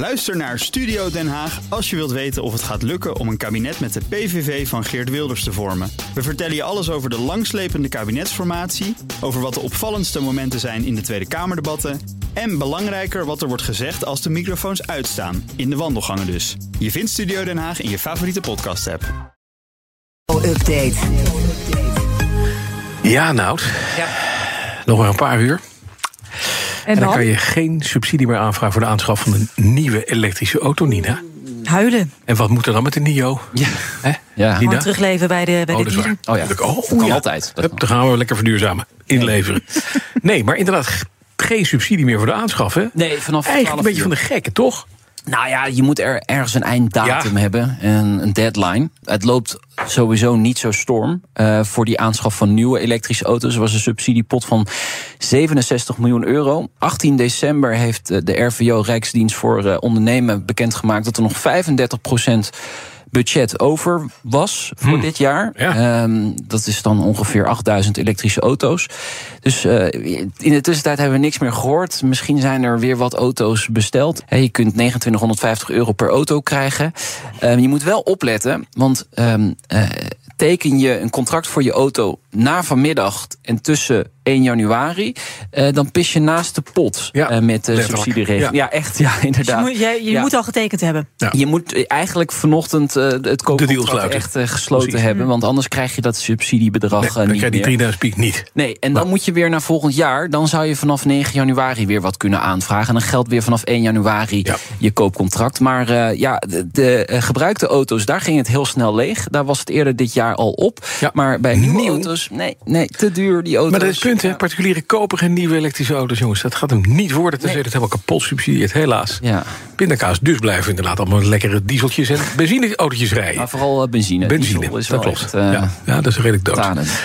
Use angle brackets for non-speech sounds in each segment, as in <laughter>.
Luister naar Studio Den Haag als je wilt weten of het gaat lukken om een kabinet met de PVV van Geert Wilders te vormen. We vertellen je alles over de langslepende kabinetsformatie, over wat de opvallendste momenten zijn in de Tweede Kamerdebatten en belangrijker wat er wordt gezegd als de microfoons uitstaan, in de wandelgangen dus. Je vindt Studio Den Haag in je favoriete podcast-app. Update. Ja, Nout. Ja. Nog maar een paar uur. En, En dan dan? kan je geen subsidie meer aanvragen voor de aanschaf van een nieuwe elektrische auto, Nina. Huilen. En wat moet er dan met de NIO? Ja. Hè? Ja. Nina? Gewoon terugleven bij de, bij Oh, de dieren. Oh ja. Oh, Kan ja. altijd. Dat Hup, dan gaan we lekker verduurzamen. Inleveren. <laughs> Nee, maar inderdaad, geen subsidie meer voor de aanschaf, hè? Nee, vanaf Eigenlijk 12 een beetje uur. van de gekken, toch? Nou ja, je moet er ergens een einddatum Ja. hebben en een deadline. Het loopt sowieso niet zo storm. Eh, voor die aanschaf van nieuwe elektrische auto's was een subsidiepot van 67 miljoen euro. 18 december heeft eh, de RVO Rijksdienst voor eh, Ondernemen bekendgemaakt dat er nog 35 budget over was voor dit jaar. ja. Ehm, dat is dan ongeveer 8000 elektrische auto's. Dus eh, in de tussentijd hebben we niks meer gehoord. Misschien zijn er weer wat auto's besteld. Je kunt 2950 euro per auto krijgen. Ehm, je moet wel opletten, want ehm, eh, teken je een contract voor je auto na vanmiddag en tussen 1 januari, eh, dan pis je naast de pot Ja, eh, met de letterlijk. subsidieregeling. Ja. Ja. echt, ja, <laughs> Dus je inderdaad. moet, je, je Ja. moet al getekend hebben. Ja. Je moet eigenlijk vanochtend eh, het koopcontract echt eh, gesloten Precies. hebben. Want anders krijg je dat subsidiebedrag Nee, eh, dan niet krijg je die meer. 3000 piek niet. Nee, en dan moet je weer naar volgend jaar. Dan zou je vanaf 9 januari weer wat kunnen aanvragen. En dan geldt weer vanaf 1 januari Ja. je koopcontract. Maar eh, ja, de, de, eh, gebruikte auto's, daar ging het heel snel leeg. Daar was het eerder dit jaar al op. Ja. Maar bij nieuwe Nieuw. Auto's, nee, nee, te duur die auto's. Maar dat is het punt, hè? Ja. Particulieren kopen geen nieuwe elektrische auto's, jongens. Dat gaat hem niet worden, tenzij Nee. het helemaal kapot subsidieert, helaas. Ja, Pindakaas, dus blijven inderdaad allemaal lekkere dieseltjes en benzineautootjes rijden. maar vooral eh, benzine. Benzine, is dat wel klopt. echt, eh, ja, ja, dat is redelijk dood.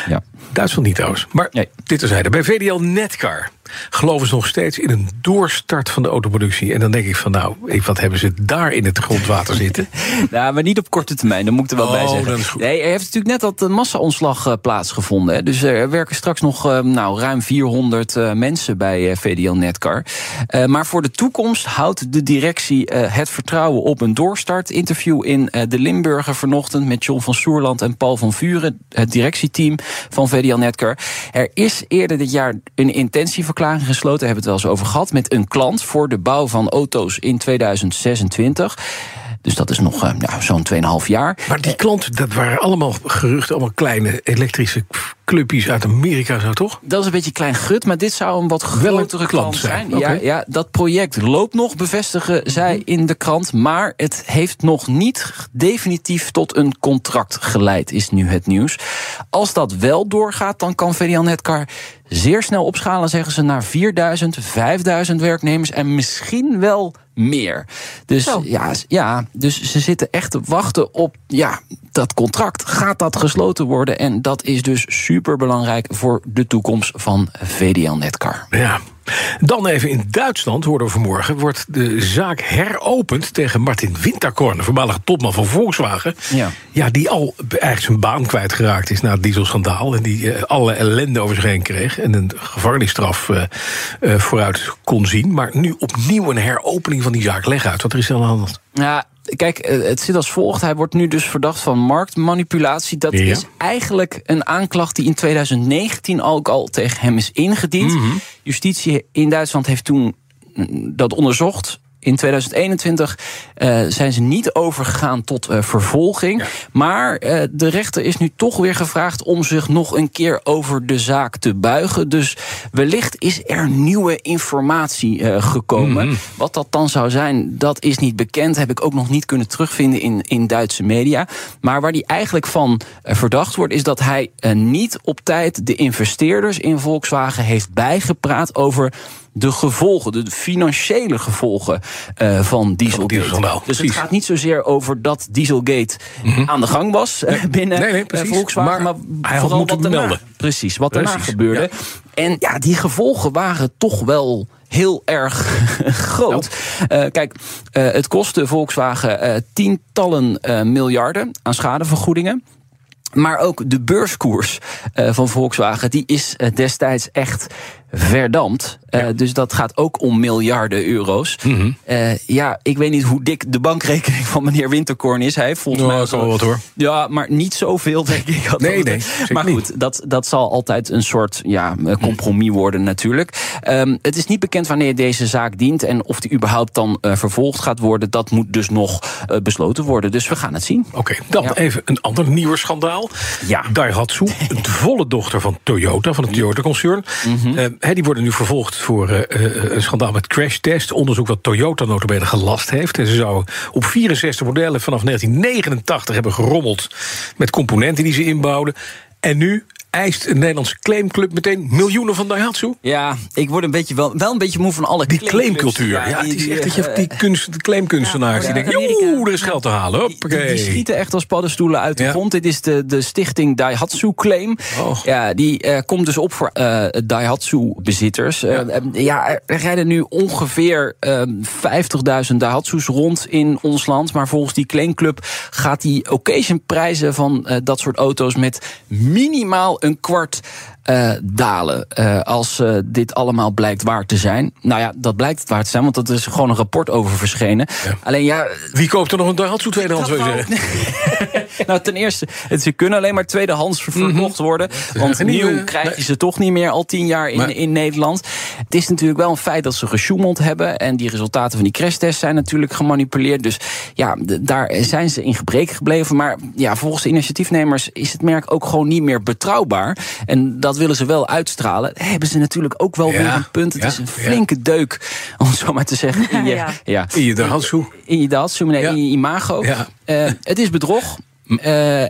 Ja. Duitsland niet trouwens. Maar Nee. dit terzijde. Bij VDL Netcar geloven ze nog steeds in een doorstart van de autoproductie. En dan denk ik van nou, wat hebben ze daar in het grondwater zitten? <laughs> Nou, maar niet op korte termijn, dat moet ik er wel Oh, bij zeggen. dat is goed. Nee, er heeft natuurlijk net dat eh, massa-ontslag eh, plaatsgevonden. Hè. Dus er werken straks nog eh, nou, ruim 400 eh, mensen bij VDL Netcar. Maar voor de toekomst houdt de directie het vertrouwen op een doorstart. Interview in de Limburger vanochtend met John van Soerland en Paul van Vuren, het directieteam van VDL Netcar. Er is eerder dit jaar een intentieverklaring gesloten, hebben we het wel eens over gehad, met een klant voor de bouw van auto's in 2026. Dus dat is nog eh, ja, zo'n 2,5 jaar. Maar die klant, dat waren allemaal geruchten, allemaal kleine elektrische clubjes uit Amerika, zo toch? Dat is een beetje klein gut, maar dit zou een wat grotere klant zijn. Ja, ja, dat project loopt nog, bevestigen zij in de krant. Maar het heeft nog niet definitief tot een contract geleid, is nu het nieuws. Als dat wel doorgaat, dan kan VDL Netcar zeer snel opschalen, zeggen ze, naar 4000, 5000 werknemers en misschien wel meer. Dus ja, ja, dus ze zitten echt te wachten op ja, dat contract. Gaat dat gesloten worden? En dat is dus super belangrijk voor de toekomst van VDL Netcar. Ja. Dan even in Duitsland, hoorden we vanmorgen, wordt de zaak heropend tegen Martin Winterkorn, de voormalige topman van Volkswagen. Ja. Ja, die al eigenlijk zijn baan kwijtgeraakt is na het dieselschandaal. En die eh, alle ellende over zich heen kreeg. En een gevangenisstraf eh, vooruit kon zien. Maar nu opnieuw een heropening van die zaak. Leg uit, wat er is aan de hand. Ja, kijk, het zit als volgt. Hij wordt nu dus verdacht van marktmanipulatie. Dat Ja. is eigenlijk een aanklacht die in 2019 ook al tegen hem is ingediend. Mhm. Justitie in Duitsland heeft toen dat onderzocht. In 2021 eh, zijn ze niet overgegaan tot eh, vervolging. Maar eh, de rechter is nu toch weer gevraagd om zich nog een keer over de zaak te buigen. Dus wellicht is er nieuwe informatie gekomen. Wat dat dan zou zijn, dat is niet bekend. Heb ik ook nog niet kunnen terugvinden in, in Duitse media. Maar waar hij eigenlijk van verdacht wordt, is dat hij niet op tijd de investeerders in Volkswagen heeft bijgepraat over de gevolgen, de financiële gevolgen eh, van Dieselgate. Dus het gaat niet zozeer over dat Dieselgate aan de gang was eh, binnen Nee, nee, eh, precies. Volkswagen, Maar maar, hij had vooral moeten wat daarna, melden. Precies, wat daarna Precies, gebeurde. En ja, die gevolgen waren toch wel heel erg <laughs> groot. Kijk, het kostte Volkswagen tientallen miljarden aan schadevergoedingen. Maar ook de beurskoers van Volkswagen die is destijds echt verdampt. Eh, dus dat gaat ook om miljarden euro's. Mhm. Eh, ja, ik weet niet hoe dik de bankrekening van meneer Winterkorn is. Hij heeft volgens mij. wel wat, hoor. Ja, maar niet zoveel, denk ik. Nee, nee, Maar goed, dat, dat zal altijd een soort ja, eh, compromis worden, natuurlijk. Ehm, het is niet bekend wanneer deze zaak dient. En of die überhaupt dan eh, vervolgd gaat worden. Dat moet dus nog besloten worden. Dus we gaan het zien. Oké, dan Ja. even een ander nieuwe schandaal. Ja. Daihatsu, de volle dochter van Toyota, van het Toyota-concern. Mhm. Hè, die worden nu vervolgd voor eh, eh, een schandaal met crashtest. Onderzoek wat Toyota notabene gelast heeft. En ze zouden op 64 modellen vanaf 1989 hebben gerommeld... met componenten die ze inbouwden. En nu eist een Nederlandse claimclub meteen miljoenen van Daihatsu. Ja, ik word een beetje wel, wel een beetje moe van alle Die claimcultuur. Ja, die- het is echt dat je eh, die, kunst, de claimkunstenaars Ja, die denken... Joe, er is geld te halen. Die, schieten echt als paddenstoelen uit de Ja. grond. Dit is de, de stichting Daihatsu Claim. Oh. Ja, die eh, komt dus op voor eh Daihatsu-bezitters. Ja. ja, er rijden nu ongeveer eh, 50.000 Daihatsu's rond in ons land. Maar volgens die claimclub gaat die occasionprijzen van eh, dat soort auto's... met minimaal een kwart eh, dalen. eh, als eh, dit allemaal blijkt waar te zijn. Nou ja, dat blijkt het waar te zijn, want er is gewoon een rapport over verschenen. Alleen ja, Wie koopt er nog een tweedehands? dat wou zeggen? <laughs> nou, ten eerste, het, ze kunnen alleen maar tweedehands ver- verkocht worden. Want nieuw krijg je ze toch niet meer al tien jaar in, Maar- in Nederland. Het is natuurlijk wel een feit dat ze gesjoemeld hebben. En die resultaten van die crashtest zijn natuurlijk gemanipuleerd. Dus ja, daar zijn ze in gebrek gebleven. Maar ja, volgens de initiatiefnemers is het merk ook gewoon niet meer betrouwbaar. En dat willen ze wel uitstralen. Hebben ze natuurlijk ook wel Ja, weer een punt. Het ja, is een ja. flinke deuk, om zo maar te zeggen. In je, Ja. ja. In je. In je nee, Ja. in je imago. Ja. Eh, het is bedrog. Eh,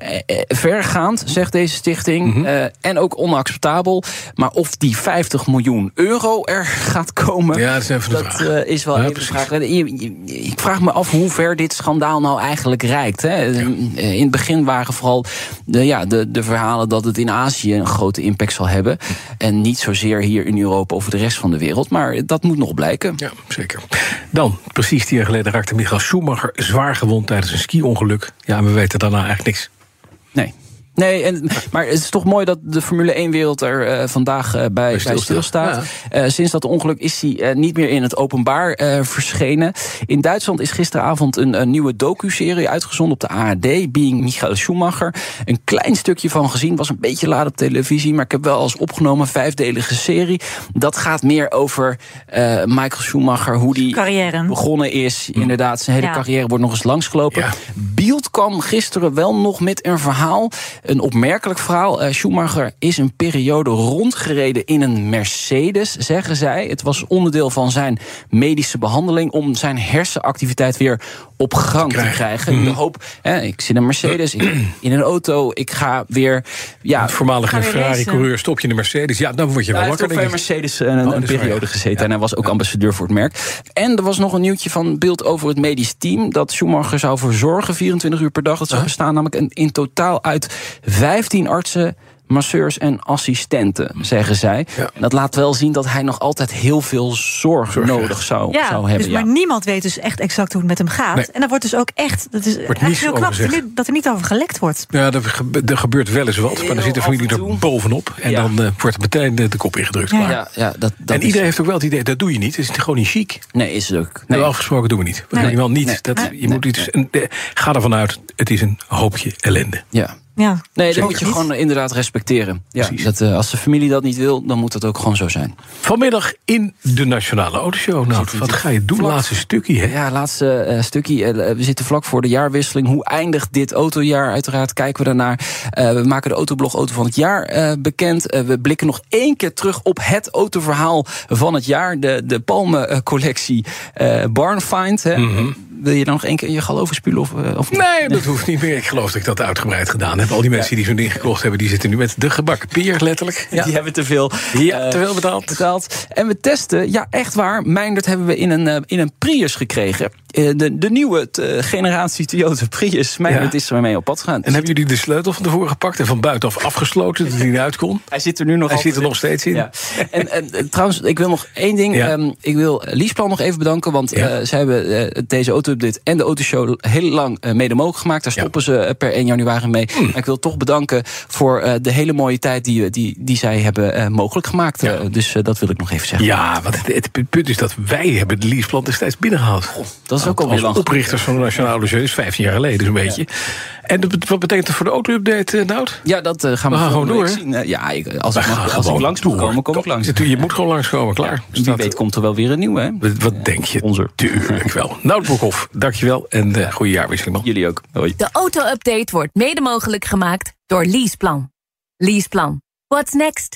vergaand, zegt deze stichting. Mhm. eh, en ook onacceptabel. Maar of die 50 miljoen euro er gaat komen. Ja, dat is even dat is wel Ja, even de vraag. Ik vraag me af hoe ver dit schandaal nou eigenlijk reikt. Hè. In het begin waren vooral de, ja, de, de verhalen dat het in Azië een grote impact zal hebben. En niet zozeer hier in Europa of de rest van de wereld. Maar dat moet nog blijken. Ja, zeker. Dan, precies tien jaar geleden raakte Michael Schumacher zwaar gewond tijdens een ski-ongeluk. Ja, we weten daarna eigenlijk niks. Nee. Nee, en, maar het is toch mooi dat de Formule 1-wereld er eh, vandaag eh, bij, bij stilstaat. stilstaat. Eh, sinds dat ongeluk is hij eh, niet meer in het openbaar eh, verschenen. In Duitsland is gisteravond een, een nieuwe docu-serie uitgezonden op de ARD, Being Michael Schumacher. Een klein stukje van gezien, was een beetje laat op televisie, maar ik heb wel als opgenomen vijfdelige serie. Dat gaat meer over eh, Michael Schumacher, hoe die Carrière. begonnen is. Inderdaad, zijn hele Ja. carrière wordt nog eens langsgelopen. Ja. Beeld kwam gisteren wel nog met een verhaal. Een opmerkelijk verhaal. Eh, Schumacher is een periode rondgereden in een Mercedes, zeggen zij. Het was onderdeel van zijn medische behandeling om zijn hersenactiviteit weer op gang te krijgen. In de hoop, hè, ik zit in een Mercedes, ik, <clears throat> in een auto, ik ga weer. Ja, Het voormalige Ferrari-coureur stop je in de Mercedes. Ja, dan word je wel hij heeft wakker. ook bij. Mercedes een, een Oh, waar, periode ja. gezeten. Ja. En hij was ook ambassadeur voor het merk. En er was nog een nieuwtje van beeld over het medisch team. Dat Schumacher zou verzorgen 24 uur per dag. Dat zou bestaan namelijk in totaal uit 15 artsen. Masseurs en assistenten, zeggen zij. Ja. Dat laat wel zien dat hij nog altijd heel veel zorg, nodig zou, Ja, zou hebben. dus, maar ja. niemand weet dus echt exact hoe het met hem gaat. Nee. En dan wordt dus ook echt. Dat is echt heel over knap dat er, gezegd. niet, dat er niet over gelekt wordt. Ja, er, gebe- er gebeurt wel eens wat. Maar dan zit de familie er bovenop. En Ja. dan eh, wordt meteen de, de kop ingedrukt. Ja. Klaar. Ja, ja, dat, dat en is- iedereen heeft ook wel het idee, dat doe je niet. Het is gewoon niet chic. Nee, is het ook. Nee. Nee. afgesproken doen we niet. We Nee. wel niet. Nee. Dat, Nee. je moet iets, en, eh, ga ervan uit, het is een hoopje ellende. Ja. Ja. Nee, dat moet je gewoon eh, inderdaad respecteren. Ja, dat, eh, als de familie dat niet wil, dan moet dat ook gewoon zo zijn. Vanmiddag in de Nationale Autoshow. Nou, wat ga je doen? Vlak. Laatste stukje, hè? Ja, laatste eh, stukje. We zitten vlak voor de jaarwisseling. Hoe eindigt dit autojaar? Uiteraard kijken we daarnaar. Eh, we maken de autoblog Auto van het Jaar eh, bekend. Eh, we blikken nog één keer terug op het autoverhaal van het jaar. De, de Palmen-collectie eh Barnfind. Hè. Wil je dan nog één keer in je gal overspulen? Of, of? Nee, dat hoeft niet meer. Ik geloof dat ik dat uitgebreid gedaan heb. Al die mensen die zo'n ding gekocht hebben, die zitten nu met de gebakken peer, letterlijk. Ja, Die hebben te veel, Ja, eh, te veel betaald. betaald. En we testen, ja echt waar, Meindert hebben we in een, eh, in een Prius gekregen. Eh, de, de nieuwe generatie Toyota Prius. Meindert Ja. is er mee op pad gegaan. En hebben jullie de sleutel van tevoren gepakt en van buitenaf afgesloten, dat hij niet uit kon? Hij zit er nu nog Hij zit er nog steeds in. Ja. En, en, en trouwens, ik wil nog één ding. Ja. Ehm, ik wil Liesplan nog even bedanken. Want zij hebben deze auto Auto-update en de Autoshow heel lang mede mogelijk gemaakt. Daar stoppen ze per 1 januari mee. Hmm. Ik wil toch bedanken voor eh, de hele mooie tijd die, die, die zij hebben eh, mogelijk gemaakt. Ja. Eh, dus eh, dat wil ik nog even zeggen. Ja, want het, het punt is dat wij hebben de leaseplan destijds binnengehaald. dat is ook alweer Als lang. oprichters van de Nationale Autoshow, is 15 jaar geleden zo'n beetje. En wat betekent dat voor de auto-update, eh, Nout? Ja, dat eh, gaan we, We gaan volgende gewoon week door, zien. Eh, ja, ik, als, ik, mag, als ik gewoon langs moet door. komen, kom ik langs. Je moet gewoon langskomen, klaar. Wie Staat- weet komt er wel weer een nieuwe, hè? Wat, wat denk je? Sponsor. Tuurlijk wel. <laughs> Nout Broekhoff, dankjewel en uh, goede jaarwisseling. man. Jullie ook. Hoi. De auto-update wordt mede mogelijk gemaakt door Leaseplan. Leaseplan. What's next?